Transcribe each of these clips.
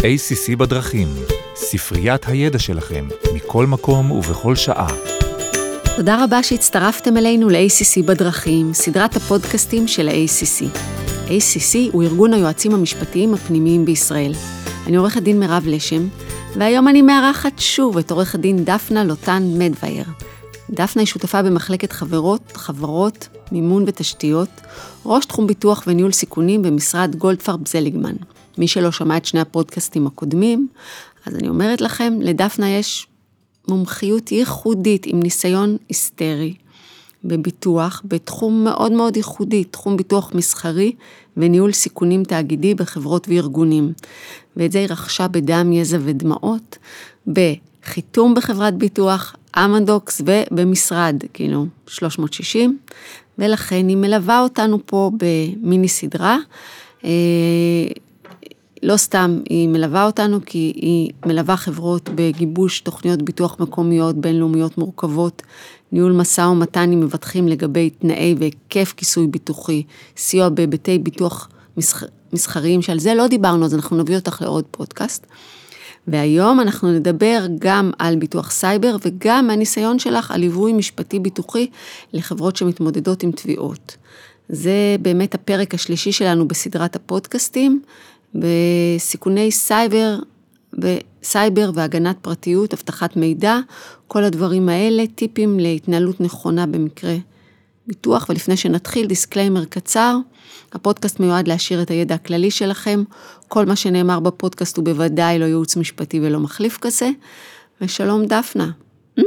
ACC בדרכים, ספריית הידע שלכם, מכל מקום ובכל שעה. תודה רבה שהצטרפתם אלינו ל-ACC בדרכים, סדרת הפודקאסטים של ה-ACC. ACC הוא ארגון היועצים המשפטיים הפנימיים בישראל. אני עורכת דין מירב לשם, והיום אני מארחת שוב את עורכת דין דפנה לוטן מדווייר. דפנה היא שותפה במחלקת חברות, חברות, מימון ותשתיות, ראש תחום ביטוח וניהול סיכונים במשרד גולדפרב זליגמן. מי שלא שמע את שני הפודקאסטים הקודמים, אז אני אומרת לכם, לדפנה יש מומחיות ייחודית עם ניסיון היסטרי בביטוח, בתחום מאוד מאוד ייחודי, תחום ביטוח מסחרי וניהול סיכונים תאגידי בחברות וארגונים. ואת זה היא רכשה בדם, יזע ודמעות, בחיתום בחברת ביטוח, אמדוקס ובמשרד, כאילו, 360, ולכן היא מלווה אותנו פה במיני סדרה. לא סתם היא מלווה אותנו, כי היא מלווה חברות בגיבוש תוכניות ביטוח מקומיות בינלאומיות מורכבות, ניהול משא ומתן עם מבטחים לגבי תנאי והיקף כיסוי ביטוחי, סיוע בהיבטי ביטוח מסח... מסחריים, שעל זה לא דיברנו, אז אנחנו נביא אותך לעוד פודקאסט. והיום אנחנו נדבר גם על ביטוח סייבר וגם מהניסיון שלך על ליווי משפטי ביטוחי לחברות שמתמודדות עם תביעות. זה באמת הפרק השלישי שלנו בסדרת הפודקאסטים, בסיכוני סייבר, בסייבר והגנת פרטיות, אבטחת מידע, כל הדברים האלה, טיפים להתנהלות נכונה במקרה ביטוח. ולפני שנתחיל, disclaimer קצר, הפודקאסט מיועד להעשיר את הידע הכללי שלכם, כל מה שנאמר בפודקאסט הוא בוודאי לא ייעוץ משפטי ולא מחליף כזה. ושלום דפנה. Mm,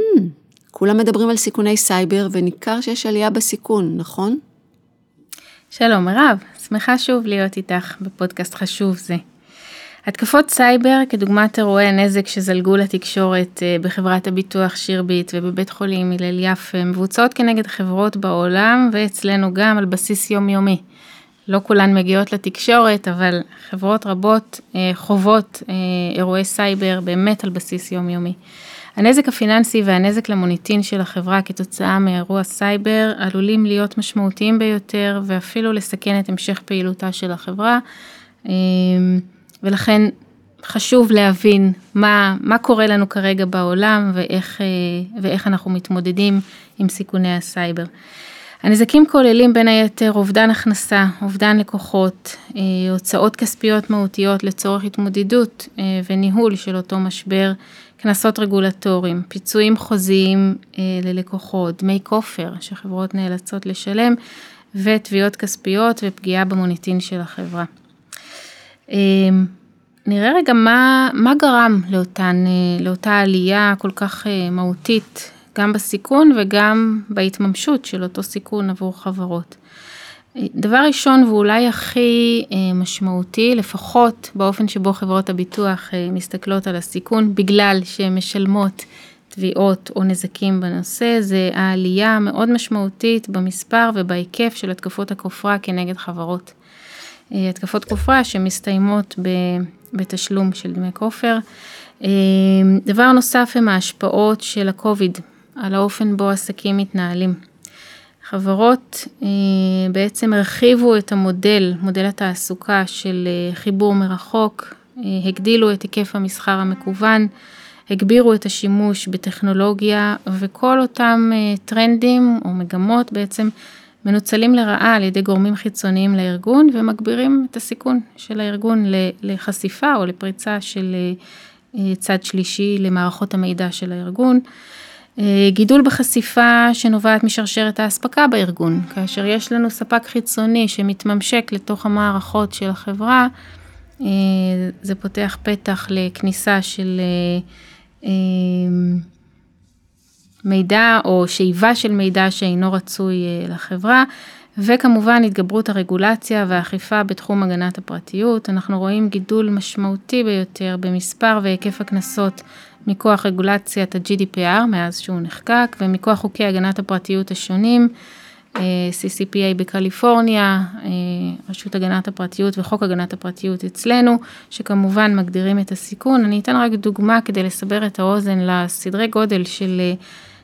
כולם מדברים על סיכוני סייבר וניכר שיש עלייה בסיכון, נכון? שלום מירב, שמחה שוב להיות איתך בפודקאסט חשוב זה. התקפות סייבר כדוגמת אירועי הנזק שזלגו לתקשורת אה, בחברת הביטוח שירביט ובבית חולים הלל יפה מבוצעות כנגד חברות בעולם ואצלנו גם על בסיס יומיומי. לא כולן מגיעות לתקשורת, אבל חברות רבות אה, חוות אה, אירועי סייבר באמת על בסיס יומיומי. הנזק הפיננסי והנזק למוניטין של החברה כתוצאה מאירוע סייבר עלולים להיות משמעותיים ביותר ואפילו לסכן את המשך פעילותה של החברה. ולכן חשוב להבין מה, מה קורה לנו כרגע בעולם ואיך, ואיך אנחנו מתמודדים עם סיכוני הסייבר. הנזקים כוללים בין היתר אובדן הכנסה, אובדן לקוחות, אה, הוצאות כספיות מהותיות לצורך התמודדות אה, וניהול של אותו משבר, קנסות רגולטוריים, פיצויים חוזיים אה, ללקוחות, דמי כופר שחברות נאלצות לשלם ותביעות כספיות ופגיעה במוניטין של החברה. נראה רגע מה, מה גרם לאותן, לאותה עלייה כל כך מהותית גם בסיכון וגם בהתממשות של אותו סיכון עבור חברות. דבר ראשון ואולי הכי אה, משמעותי, לפחות באופן שבו חברות הביטוח אה, מסתכלות על הסיכון, בגלל שהן משלמות תביעות או נזקים בנושא, זה העלייה המאוד משמעותית במספר ובהיקף של התקפות הכופרה כנגד חברות. אה, התקפות כופרה שמסתיימות בתשלום של דמי כופר. דבר נוסף הם ההשפעות של הקוביד על האופן בו עסקים מתנהלים. חברות אה, בעצם הרחיבו את המודל, מודל התעסוקה של אה, חיבור מרחוק, אה, הגדילו את היקף המסחר המקוון, הגבירו את השימוש בטכנולוגיה וכל אותם טרנדים או מגמות בעצם מנוצלים לרעה על ידי גורמים חיצוניים לארגון ומגבירים את הסיכון של הארגון לחשיפה או לפריצה של צד שלישי למערכות המידע של הארגון. אה, גידול בחשיפה שנובעת משרשרת האספקה בארגון, כאשר יש לנו ספק חיצוני שמתממשק לתוך המערכות של החברה, אה, זה פותח פתח לכניסה של אה, מידע או שאיבה של מידע שאינו רצוי לחברה. וכמובן התגברות הרגולציה והאכיפה בתחום הגנת הפרטיות. אנחנו רואים גידול משמעותי ביותר במספר והיקף הקנסות מכוח רגולציית ה-GDPR מאז שהוא נחקק ומכוח חוקי הגנת הפרטיות השונים, אה, CCPA בקליפורניה, אה, רשות הגנת הפרטיות וחוק הגנת הפרטיות אצלנו, שכמובן מגדירים את הסיכון. אני אתן רק דוגמה כדי לסבר את האוזן לסדרי גודל של אה,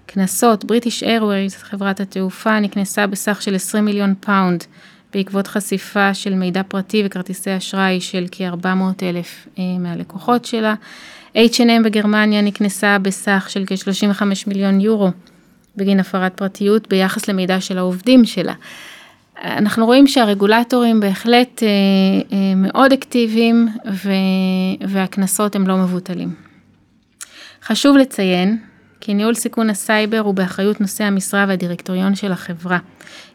קנסות. British Airways, חברת התעופה, נקנסה בסך של 20 מיליון pound בעקבות חשיפה של מידע פרטי וכרטיסי אשראי של כ-400 אלף מהלקוחות שלה. H&M בגרמניה נקנסה בסך של כ-35 מיליון יורו בגין הפרת פרטיות ביחס למידע של העובדים שלה. אנחנו רואים שהרגולטורים בהחלט אה, אה, מאוד אקטיביים והקנסות הם לא מבוטלים. חשוב לציין כי ניהול סיכון הסייבר הוא באחריות נושאי המשרה והדירקטוריון של החברה.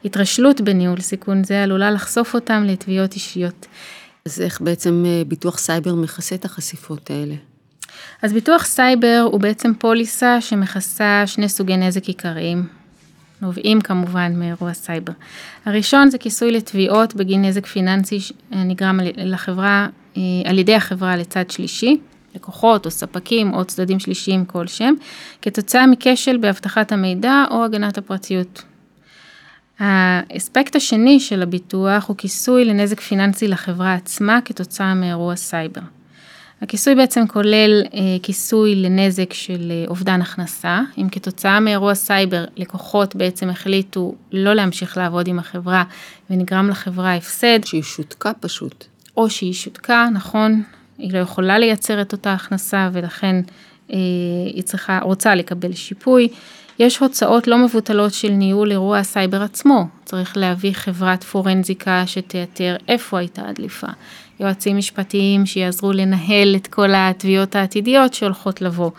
התרשלות בניהול סיכון זה עלולה לחשוף אותם לתביעות אישיות. אז איך בעצם אה, ביטוח סייבר מכסה את החשיפות האלה? אז ביטוח סייבר הוא בעצם פוליסה שמכסה שני סוגי נזק עיקריים, נובעים כמובן מאירוע סייבר. הראשון זה כיסוי לתביעות בגין נזק פיננסי נגרם לחברה, אה, על ידי החברה לצד שלישי, לקוחות או ספקים או צדדים שלישיים כלשהם, כתוצאה מכשל באבטחת המידע או הגנת הפרטיות. האספקט השני של הביטוח הוא כיסוי לנזק פיננסי לחברה עצמה כתוצאה מאירוע סייבר. הכיסוי בעצם כולל אה, כיסוי לנזק של אה, אובדן הכנסה, אם כתוצאה מאירוע סייבר לקוחות בעצם החליטו לא להמשיך לעבוד עם החברה ונגרם לחברה הפסד. שהיא שותקה פשוט. או שהיא שותקה, נכון, היא לא יכולה לייצר את אותה הכנסה ולכן אה, היא צריכה, רוצה לקבל שיפוי. יש הוצאות לא מבוטלות של ניהול אירוע הסייבר עצמו, צריך להביא חברת פורנזיקה שתאתר איפה הייתה הדליפה, יועצים משפטיים שיעזרו לנהל את כל התביעות העתידיות שהולכות לבוא,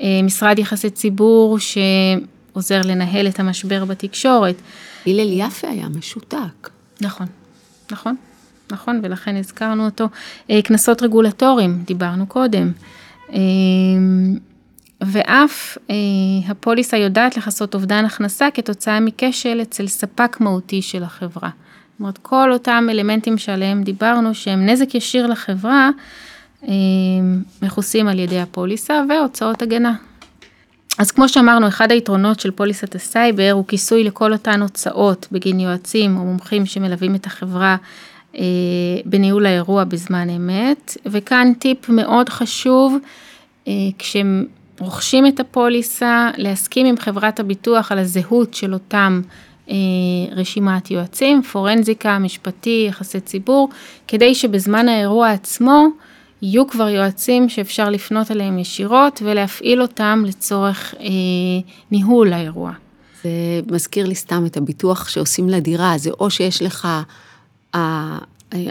אה, משרד יחסי ציבור שעוזר לנהל את המשבר בתקשורת. הלל יפה היה משותק. נכון, נכון, נכון, ולכן הזכרנו אותו. אה, קנסות רגולטוריים, דיברנו קודם. אה, ואף אה, הפוליסה יודעת לכסות אובדן הכנסה כתוצאה מכשל אצל ספק מהותי של החברה. אומרת, כל אותם אלמנטים שעליהם דיברנו שהם נזק ישיר לחברה, אה, מכוסים על ידי הפוליסה והוצאות הגנה. אז כמו שאמרנו, אחד היתרונות של פוליסת הסייבר הוא כיסוי לכל אותן הוצאות בגין יועצים או מומחים שמלווים את החברה אה, בניהול האירוע בזמן אמת, וכאן טיפ מאוד חשוב, אה, כשהם רוכשים את הפוליסה, להסכים עם חברת הביטוח על הזהות של אותם רשימת יועצים, פורנזיקה, משפטי, יחסי ציבור, כדי שבזמן האירוע עצמו יהיו כבר יועצים שאפשר לפנות אליהם ישירות ולהפעיל אותם לצורך אה, ניהול האירוע. זה מזכיר לי סתם את הביטוח שעושים לדירה, זה או שיש לך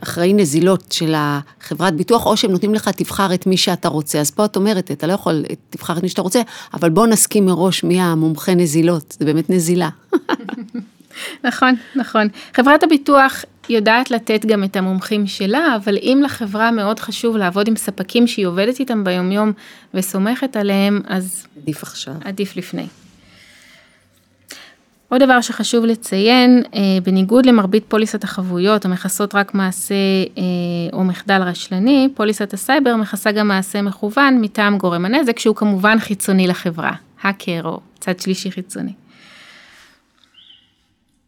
אחראי נזילות של החברת ביטוח, או שהם נותנים לך, תבחר את מי שאתה רוצה. אז פה את אומרת, אתה לא יכול, תבחר את מי שאתה רוצה, אבל בוא נסכים מראש מי המומחה נזילות, זה באמת נזילה. נכון, נכון. חברת הביטוח יודעת לתת גם את המומחים שלה, אבל אם לחברה מאוד חשוב לעבוד עם ספקים שהיא עובדת איתם ביומיום וסומכת עליהם, אז... עדיף עכשיו. עדיף לפני. עוד דבר שחשוב לציין, אה, בניגוד למרבית פוליסת החבויות המכסות רק מעשה אה, או מחדל רשלני, פוליסת הסייבר מכסה גם מעשה מכוון מטעם גורם הנזק, שהוא כמובן חיצוני לחברה, האקר או צד שלישי חיצוני.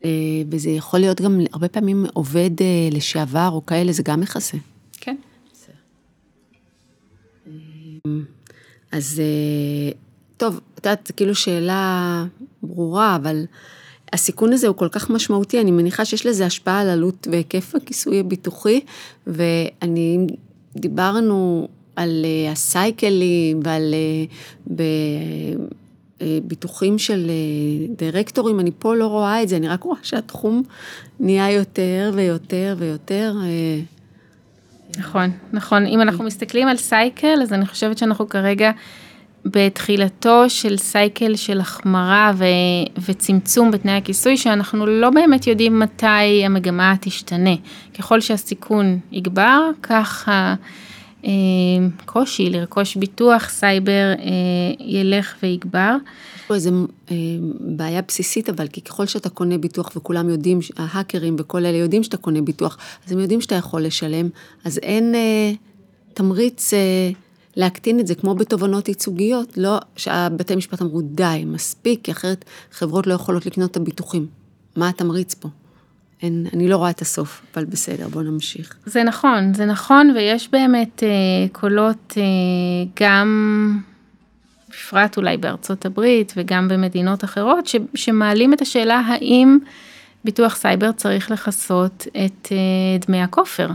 אה, וזה יכול להיות גם הרבה פעמים עובד לשעבר או כאלה, זה גם מכסה. כן. אז טוב, את יודעת, זו כאילו שאלה ברורה, אבל הסיכון הזה הוא כל כך משמעותי, אני מניחה שיש לזה השפעה על עלות והיקף הכיסוי הביטוחי, ואני, דיברנו על אה, הסייקלים ועל אה, אה, ביטוחים של דירקטורים, אני פה לא רואה את זה, אני רק רואה שהתחום נהיה יותר ויותר ויותר. נכון, נכון. אם אנחנו מסתכלים על cycle, אז אני חושבת שאנחנו כרגע בתחילתו של cycle של החמרה ו, וצמצום בתנאי הכיסוי, שאנחנו לא באמת יודעים מתי המגמה תשתנה. ככל שהסיכון יגבר, כך הקושי לרכוש ביטוח סייבר אה, ילך ויגבר. יש פה איזו אה, בעיה בסיסית, אבל כי ככל שאתה קונה ביטוח וכולם יודעים, ההאקרים וכל אלה יודעים שאתה קונה ביטוח, אז הם יודעים שאתה יכול לשלם, אז אין אה, תמריץ... להקטין את זה, כמו בתובנות ייצוגיות, לא שהבתי משפט אמרו, די, מספיק, כי אחרת חברות לא יכולות לקנות את הביטוחים. מה התמריץ פה? אין, אני לא רואה את הסוף, אבל בסדר, בואו נמשיך. זה נכון, זה נכון, ויש באמת אה, קולות אה, גם, בפרט אולי בארצות הברית וגם במדינות אחרות, ש, שמעלים את השאלה האם ביטוח סייבר צריך לכסות את דמי הכופר.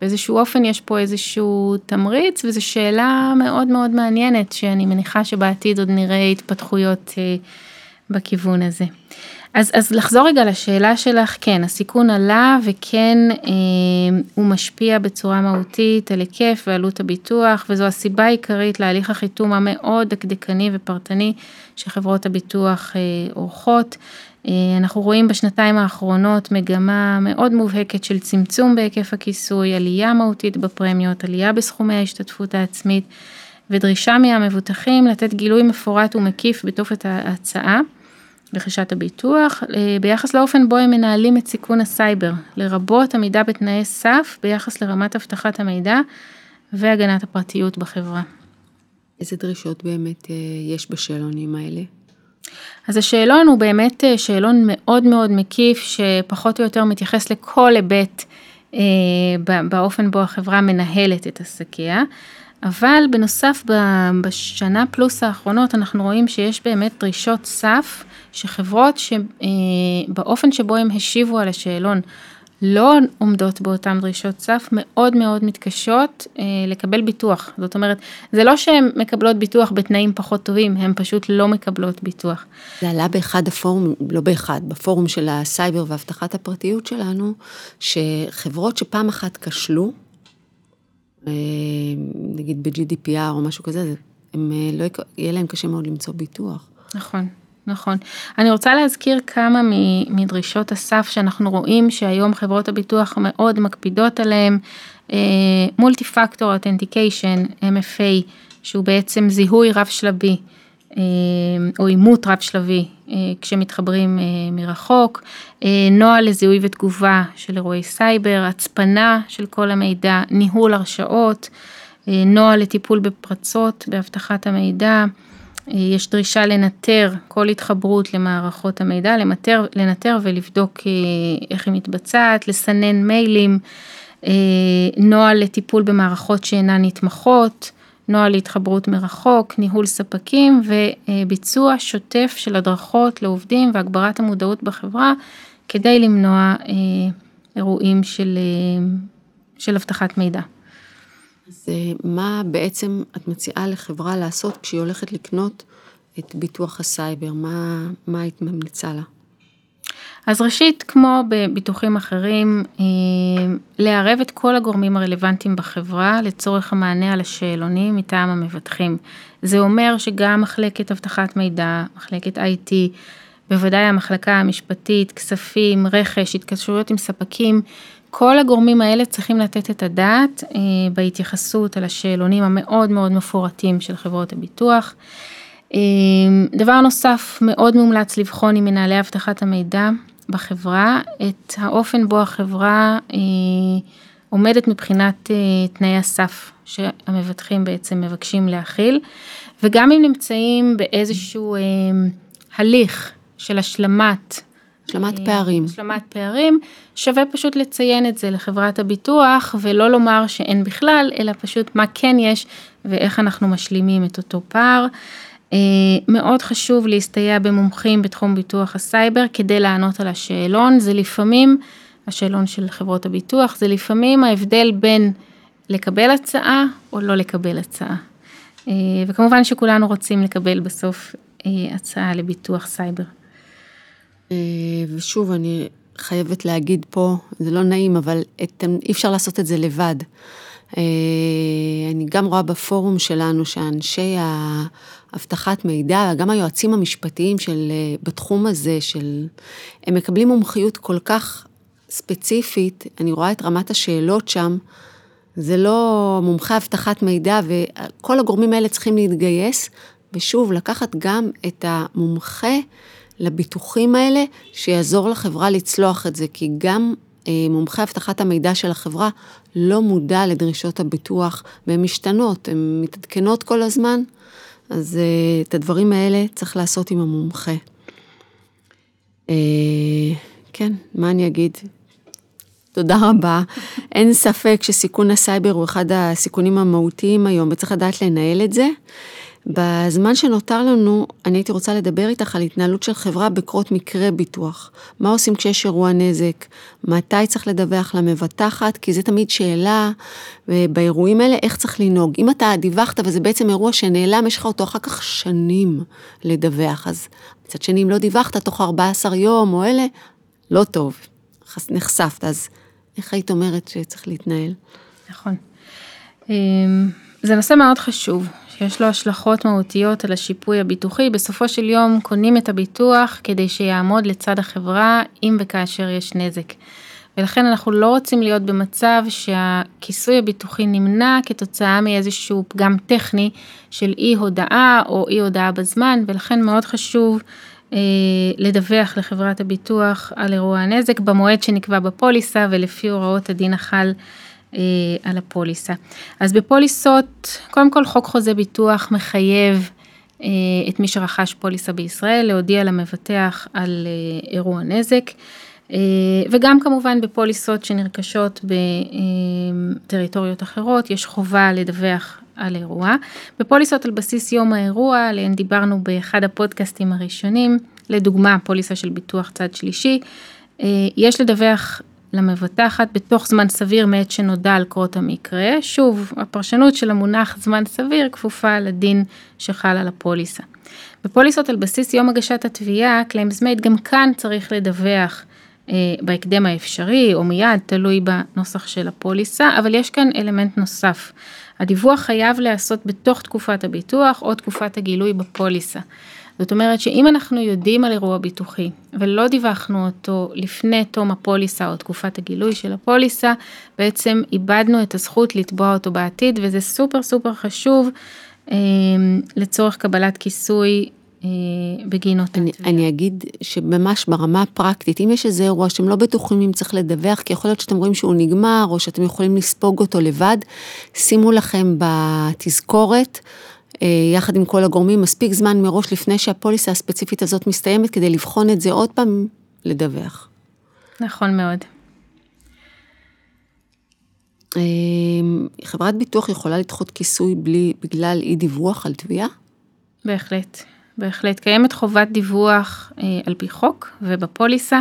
באיזשהו אופן יש פה איזשהו תמריץ וזו שאלה מאוד מאוד מעניינת שאני מניחה שבעתיד עוד נראה התפתחויות בכיוון הזה. אז, אז לחזור רגע לשאלה שלך, כן, הסיכון עלה וכן אה, הוא משפיע בצורה מהותית על היקף ועלות הביטוח וזו הסיבה העיקרית להליך החיתום המאוד דקדקני ופרטני שחברות הביטוח אה, עורכות. אה, אנחנו רואים בשנתיים האחרונות מגמה מאוד מובהקת של צמצום בהיקף הכיסוי, עלייה מהותית בפרמיות, עלייה בסכומי ההשתתפות העצמית ודרישה מהמבוטחים לתת גילוי מפורט ומקיף בתופת ההצעה. רכישת הביטוח, אה, ביחס לאופן בו הם מנהלים את סיכון הסייבר, לרבות עמידה בתנאי סף ביחס לרמת אבטחת המידע והגנת הפרטיות בחברה. איזה דרישות באמת אה, יש בשאלונים האלה? אז השאלון הוא באמת אה, שאלון מאוד מאוד מקיף, שפחות או יותר מתייחס לכל היבט באופן בו החברה מנהלת את עסקיה. אבל בנוסף בשנה פלוס האחרונות אנחנו רואים שיש באמת דרישות סף שחברות שבאופן שבו הם השיבו על השאלון לא עומדות באותן דרישות סף, מאוד מאוד מתקשות אה, לקבל ביטוח. זאת אומרת, זה לא שהן מקבלות ביטוח בתנאים פחות טובים, הן פשוט לא מקבלות ביטוח. זה עלה באחד הפורום, לא באחד, בפורום של הסייבר והבטחת הפרטיות שלנו, שחברות שפעם אחת כשלו, אה, נגיד ב-GDPR או משהו כזה, הם אה, לא, יהיה להם קשה מאוד למצוא ביטוח. נכון. נכון. אני רוצה להזכיר כמה מדרישות הסף שאנחנו רואים שהיום חברות הביטוח מאוד מקפידות עליהן, multi-factor authentication, MFA, שהוא בעצם זיהוי רב שלבי, אה, או אימות רב שלבי אה, כשמתחברים אה, מרחוק, נוהל לזיהוי ותגובה של אירועי סייבר, הצפנה של כל המידע, ניהול הרשאות, נוהל לטיפול בפרצות באבטחת המידע, יש דרישה לנטר כל התחברות למערכות המידע, לנטר, לנטר ולבדוק איך היא מתבצעת, לסנן מיילים, נוהל לטיפול במערכות שאינן נתמכות, נוהל להתחברות מרחוק, ניהול ספקים וביצוע שוטף של הדרכות לעובדים והגברת המודעות בחברה כדי למנוע אה, אירועים של, אה, של אבטחת מידע. אז אה, מה בעצם את מציעה לחברה לעשות כשהיא הולכת לקנות את ביטוח הסייבר? מה, מה היית ממליצה לה? אז ראשית, כמו בביטוחים אחרים, אה, לערב את כל הגורמים הרלוונטיים בחברה לצורך המענה על השאלונים מטעם המבטחים. זה אומר שגם מחלקת אבטחת מידע, מחלקת IT, בוודאי המחלקה המשפטית, כספים, רכש, התקשרויות עם ספקים, כל הגורמים האלה צריכים לתת את הדעת אה, בהתייחסות על השאלונים המאוד מאוד מפורטים של חברות הביטוח. אה, דבר נוסף, מאוד מומלץ לבחון עם מנהלי אבטחת המידע בחברה את האופן בו החברה אה, עומדת מבחינת תנאי הסף שהמבטחים בעצם מבקשים להכיל, וגם אם נמצאים באיזשהו הליך של השלמת השלמת פערים. השלמת פערים, שווה פשוט לציין את זה לחברת הביטוח ולא לומר שאין בכלל, אלא פשוט מה כן יש ואיך אנחנו משלימים את אותו פער. אה, מאוד חשוב להסתייע במומחים בתחום ביטוח הסייבר כדי לענות על השאלון, זה לפעמים, השאלון של חברות הביטוח, זה לפעמים ההבדל בין לקבל הצעה או לא לקבל הצעה. אה, וכמובן שכולנו רוצים לקבל בסוף אה, הצעה לביטוח סייבר. ושוב, אני חייבת להגיד פה, זה לא נעים, אבל את, אי אפשר לעשות את זה לבד. אני גם רואה בפורום שלנו שאנשי האבטחת מידע, גם היועצים המשפטיים של, בתחום הזה, של, הם מקבלים מומחיות כל כך ספציפית, אני רואה את רמת השאלות שם, זה לא מומחי אבטחת מידע, וכל הגורמים האלה צריכים להתגייס, ושוב, לקחת גם את המומחה לביטוחים האלה, שיעזור לחברה לצלוח את זה, כי גם אה, מומחי אבטחת המידע של החברה לא מודע לדרישות הביטוח, והן משתנות, הן מתעדכנות כל הזמן, אז אה, את הדברים האלה צריך לעשות עם המומחה. אה, כן, מה אני אגיד? תודה רבה. אין ספק שסיכון הסייבר הוא אחד הסיכונים המהותיים היום, וצריך לדעת לנהל את זה. בזמן שנותר לנו, אני הייתי רוצה לדבר איתך על התנהלות של חברה בקרות מקרה ביטוח. מה עושים כשיש אירוע נזק? מתי צריך לדווח למבטחת? כי זה תמיד שאלה באירועים האלה, איך צריך לנהוג. אם אתה דיווחת וזה בעצם אירוע שנעלם, יש לך אותו אחר כך שנים לדווח. אז מצד שני, אם לא דיווחת תוך 14 יום או אלה, לא טוב. נחשפת, אז איך היית אומרת שצריך להתנהל? נכון. אמ, זה נושא מאוד חשוב, שיש לו השלכות מהותיות על השיפוי הביטוחי. בסופו של יום קונים את הביטוח כדי שיעמוד לצד החברה אם וכאשר יש נזק. ולכן אנחנו לא רוצים להיות במצב שהכיסוי הביטוחי נמנע כתוצאה מאיזשהו פגם טכני של אי הודעה או אי הודעה בזמן, ולכן מאוד חשוב אה, לדווח לחברת הביטוח על אירוע הנזק במועד שנקבע בפוליסה ולפי הוראות הדין החל על הפוליסה. אז בפוליסות, קודם כל חוק חוזה ביטוח מחייב אה, את מי שרכש פוליסה בישראל להודיע למבטח על אה, אירוע נזק. וגם כמובן בפוליסות שנרכשות בטריטוריות אחרות, יש חובה לדווח על אירוע. בפוליסות על בסיס יום האירוע, עליהן דיברנו באחד הפודקאסטים הראשונים, לדוגמה פוליסה של ביטוח צד שלישי, יש לדווח למבטחת בתוך זמן סביר מעת שנודע על קרות המקרה. שוב, הפרשנות של המונח זמן סביר כפופה לדין שחל על הפוליסה. בפוליסות על בסיס יום הגשת התביעה, Claims Made, גם כאן צריך לדווח אה, בהקדם האפשרי או מיד, תלוי בנוסח של הפוליסה, אבל יש כאן אלמנט נוסף. הדיווח חייב להיעשות בתוך תקופת הביטוח או תקופת הגילוי בפוליסה. זאת אומרת שאם אנחנו יודעים על אירוע ביטוחי ולא דיווחנו אותו לפני תום הפוליסה או תקופת הגילוי של הפוליסה, בעצם איבדנו את הזכות לתבוע אותו בעתיד וזה סופר סופר חשוב אה, לצורך קבלת כיסוי אה, בגין אותה אני, אני אגיד שממש ברמה הפרקטית, אם יש איזה אירוע שאתם לא בטוחים אם צריך לדווח, כי יכול להיות שאתם רואים שהוא נגמר, או שאתם יכולים לספוג אותו לבד, שימו לכם בתזכורת יחד עם כל הגורמים, מספיק זמן מראש לפני שהפוליסה הספציפית הזאת מסתיימת, כדי לבחון את זה עוד פעם, לדווח. נכון מאוד. אה, חברת ביטוח יכולה לדחות כיסוי בלי, בגלל אי דיווח על תביעה? בהחלט, בהחלט. קיימת חובת דיווח אה, על פי חוק ובפוליסה.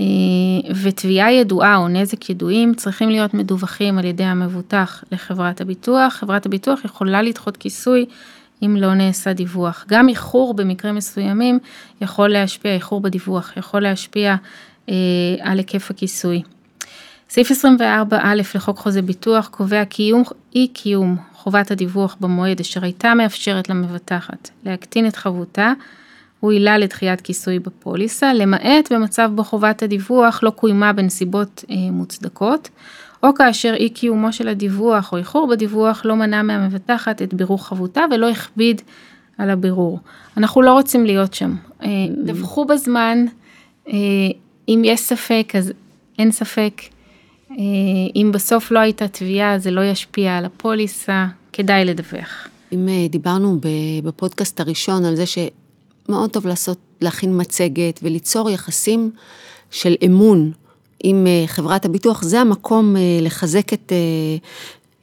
אה, ותביעה ידועה או נזק ידועים צריכים להיות מדווחים על ידי המבוטח לחברת הביטוח. חברת הביטוח יכולה לדחות כיסוי אם לא נעשה דיווח. גם איחור במקרים מסוימים יכול להשפיע, איחור בדיווח יכול להשפיע אה, על היקף הכיסוי. סעיף 24א לחוק חוזה ביטוח קובע קיום, אי קיום חובת הדיווח במועד אשר הייתה מאפשרת למבטחת להקטין את חבותה הוא עילה לדחיית כיסוי בפוליסה, למעט במצב בו חובת הדיווח לא קוימה בנסיבות אה, מוצדקות, או כאשר אי קיומו של הדיווח או איחור בדיווח לא מנע מהמבטחת את בירור חבותה ולא הכביד על הבירור. אנחנו לא רוצים להיות שם. אה, דווחו בזמן, אה, אם יש ספק אז אין ספק. אה, אם בסוף לא הייתה תביעה זה לא ישפיע על הפוליסה, כדאי לדווח. אם אה, דיברנו בפודקאסט הראשון על זה ש... מאוד טוב לעשות, להכין מצגת וליצור יחסים של אמון עם אה, חברת הביטוח, זה המקום אה, לחזק את אה,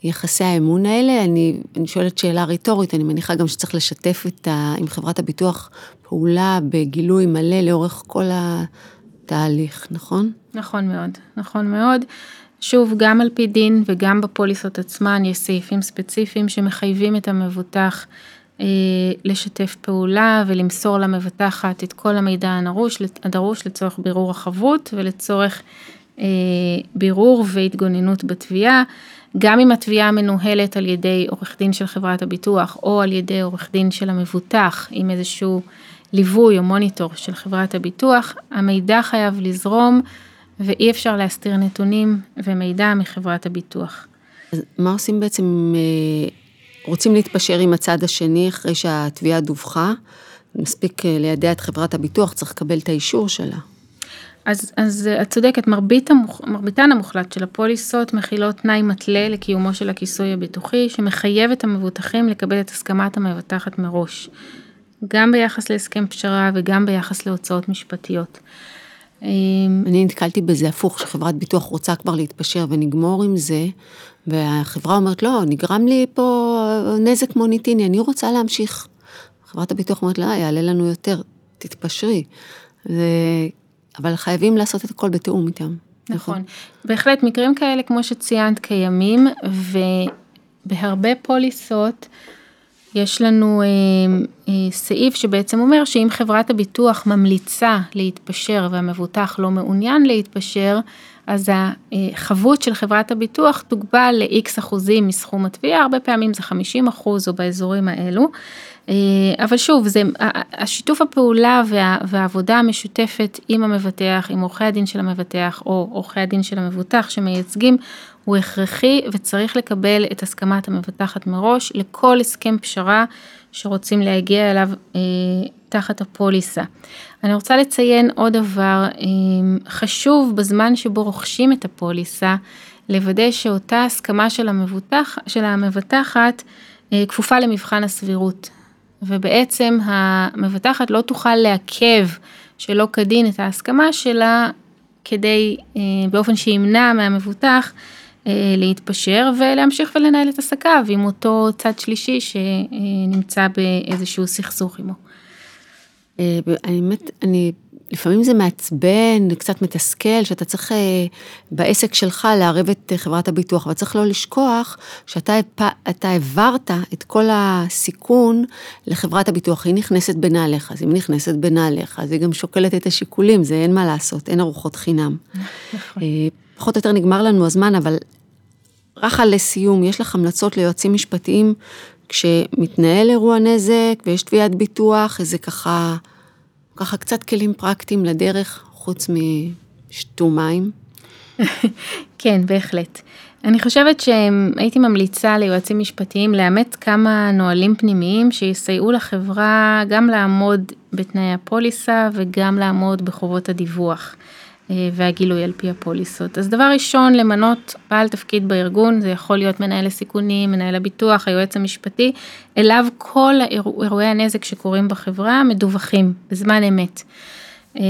יחסי האמון האלה. אני, אני שואלת שאלה רטורית, אני מניחה גם שצריך לשתף את ה, עם חברת הביטוח פעולה בגילוי מלא לאורך כל התהליך, נכון? נכון מאוד, נכון מאוד. שוב, גם על פי דין וגם בפוליסות עצמן יש סעיפים ספציפיים שמחייבים את המבוטח לשתף פעולה ולמסור למבטחת את כל המידע הדרוש לצורך בירור החבות ולצורך אה, בירור והתגוננות בתביעה. גם אם התביעה מנוהלת על ידי עורך דין של חברת הביטוח או על ידי עורך דין של המבוטח עם איזשהו ליווי או מוניטור של חברת הביטוח, המידע חייב לזרום ואי אפשר להסתיר נתונים ומידע מחברת הביטוח. אז מה עושים בעצם אה, רוצים להתפשר עם הצד השני אחרי שהתביעה דווחה, מספיק אה, לידע את חברת הביטוח, צריך לקבל את האישור שלה. אז, אז את צודקת, מרבית המוח, מרביתן המוחלט של הפוליסות מכילות תנאי מתלה לקיומו של הכיסוי הביטוחי, שמחייב את המבוטחים לקבל את הסכמת המבטחת מראש, גם ביחס להסכם פשרה וגם ביחס להוצאות משפטיות. אני נתקלתי בזה הפוך, שחברת ביטוח רוצה כבר להתפשר ונגמור עם זה, והחברה אומרת, לא, נגרם לי פה נזק מוניטיני, אני רוצה להמשיך. חברת הביטוח אומרת לה, יעלה לנו יותר, תתפשרי. ו... אבל חייבים לעשות את הכל בתיאום איתם. נכון. בהחלט, מקרים כאלה, כמו שציינת, קיימים, ובהרבה פוליסות יש לנו אה, אה, סעיף שבעצם אומר שאם חברת הביטוח ממליצה להתפשר והמבוטח לא מעוניין להתפשר, אז החבות של חברת הביטוח תוגבל ל-X אחוזים מסכום התביעה, הרבה פעמים זה 50 אחוז או באזורים האלו. אבל שוב, זה, השיתוף הפעולה וה, והעבודה המשותפת עם המבטח, עם עורכי הדין של המבטח או עורכי הדין של המבוטח שמייצגים, הוא הכרחי וצריך לקבל את הסכמת המבטחת מראש לכל הסכם פשרה שרוצים להגיע אליו אה, תחת הפוליסה. אני רוצה לציין עוד דבר, אה, חשוב בזמן שבו רוכשים את הפוליסה, לוודא שאותה הסכמה של, המבוטח, של המבטחת אה, כפופה למבחן הסבירות. ובעצם המבטחת לא תוכל לעכב שלא כדין את ההסכמה שלה כדי, אה, באופן שימנע מהמבוטח אה, להתפשר ולהמשיך ולנהל את עסקיו עם אותו צד שלישי שנמצא באיזשהו סכסוך עמו. אה, אני באמת, אני לפעמים זה מעצבן, קצת מתסכל, שאתה צריך אה, בעסק שלך לערב את אה, חברת הביטוח, אבל צריך לא לשכוח שאתה אתה העברת את כל הסיכון לחברת הביטוח, היא נכנסת בנעליך, אז אם היא נכנסת בנעליך, אז היא גם שוקלת את השיקולים, זה אין מה לעשות, אין ארוחות חינם. נכון. אה, פחות או יותר נגמר לנו הזמן, אבל רחה לסיום, יש לך המלצות ליועצים משפטיים כשמתנהל אירוע נזק ויש תביעת ביטוח, איזה ככה... ככה קצת כלים פרקטיים לדרך, חוץ משתו מים. כן, בהחלט. אני חושבת שהייתי ממליצה ליועצים משפטיים לאמץ כמה נהלים פנימיים שיסייעו לחברה גם לעמוד בתנאי הפוליסה וגם לעמוד בחובות הדיווח. אה, והגילוי על פי הפוליסות. אז דבר ראשון, למנות בעל תפקיד בארגון, זה יכול להיות מנהל הסיכונים, מנהל הביטוח, היועץ המשפטי, אליו כל אירועי הנזק שקורים בחברה מדווחים בזמן אמת. אה,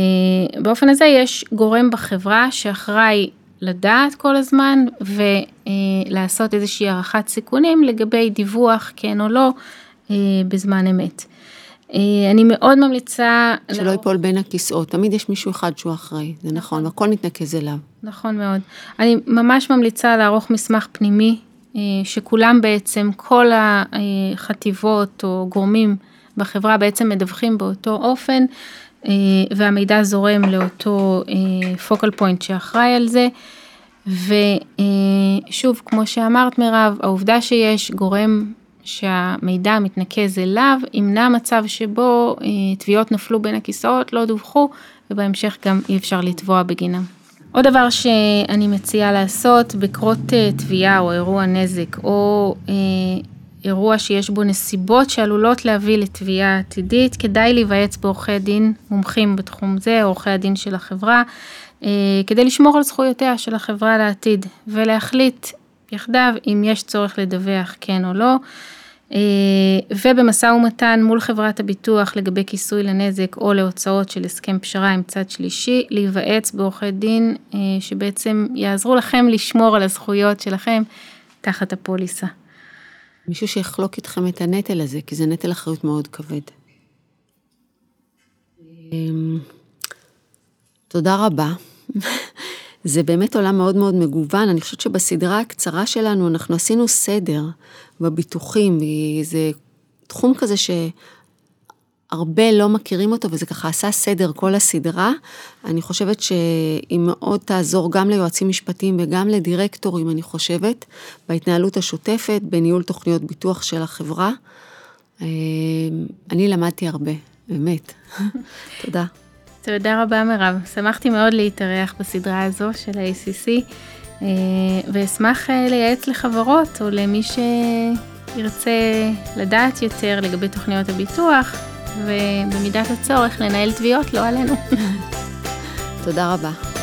באופן הזה יש גורם בחברה שאחראי לדעת כל הזמן ולעשות איזושהי הערכת סיכונים לגבי דיווח כן או לא אה, בזמן אמת. אה, אני מאוד ממליצה... שלא ייפול בין הכיסאות, תמיד יש מישהו אחד שהוא אחראי, זה נכון, נכון והכל מתנקז אליו. נכון מאוד. אני ממש ממליצה לערוך מסמך פנימי, אה, שכולם בעצם, כל החטיבות או גורמים בחברה בעצם מדווחים באותו אופן, אה, והמידע זורם לאותו פוקל פוינט שאחראי על זה. ושוב, כמו שאמרת מירב, העובדה שיש גורם שהמידע מתנקז אליו, ימנע מצב שבו אה, תביעות נפלו בין הכיסאות, לא דווחו, ובהמשך גם אי אפשר לתבוע בגינם. עוד דבר שאני מציעה לעשות, בקרות אה, תביעה או אירוע נזק, או אה, אירוע שיש בו נסיבות שעלולות להביא לתביעה עתידית, כדאי להיוועץ בעורכי דין מומחים בתחום זה, עורכי הדין של החברה, כדי לשמור על זכויותיה של החברה לעתיד, ולהחליט יחדיו אם יש צורך לדווח כן או לא. אה, ובמשא ומתן מול חברת הביטוח לגבי כיסוי לנזק או להוצאות של הסכם פשרה עם צד שלישי, להיוועץ בעורכי דין אה, שבעצם יעזרו לכם לשמור על הזכויות שלכם תחת הפוליסה. מישהו שיחלוק איתכם את הנטל הזה, כי זה נטל אחריות מאוד כבד. אמ, תודה רבה. זה באמת עולם מאוד מאוד מגוון, אני חושבת שבסדרה הקצרה שלנו אנחנו עשינו סדר בביטוחים, זה תחום כזה שהרבה לא מכירים אותו וזה ככה עשה סדר כל הסדרה. אני חושבת שהיא מאוד תעזור גם ליועצים משפטיים וגם לדירקטורים, אני חושבת, בהתנהלות השוטפת, בניהול תוכניות ביטוח של החברה. אה, אני למדתי הרבה, באמת. תודה. תודה רבה מירב, שמחתי מאוד להתארח בסדרה הזו של ה-ACC אה, ואשמח אה, לייעץ לחברות או למי שירצה לדעת יותר לגבי תוכניות הביטוח ובמידת הצורך לנהל תביעות לא עלינו. תודה רבה.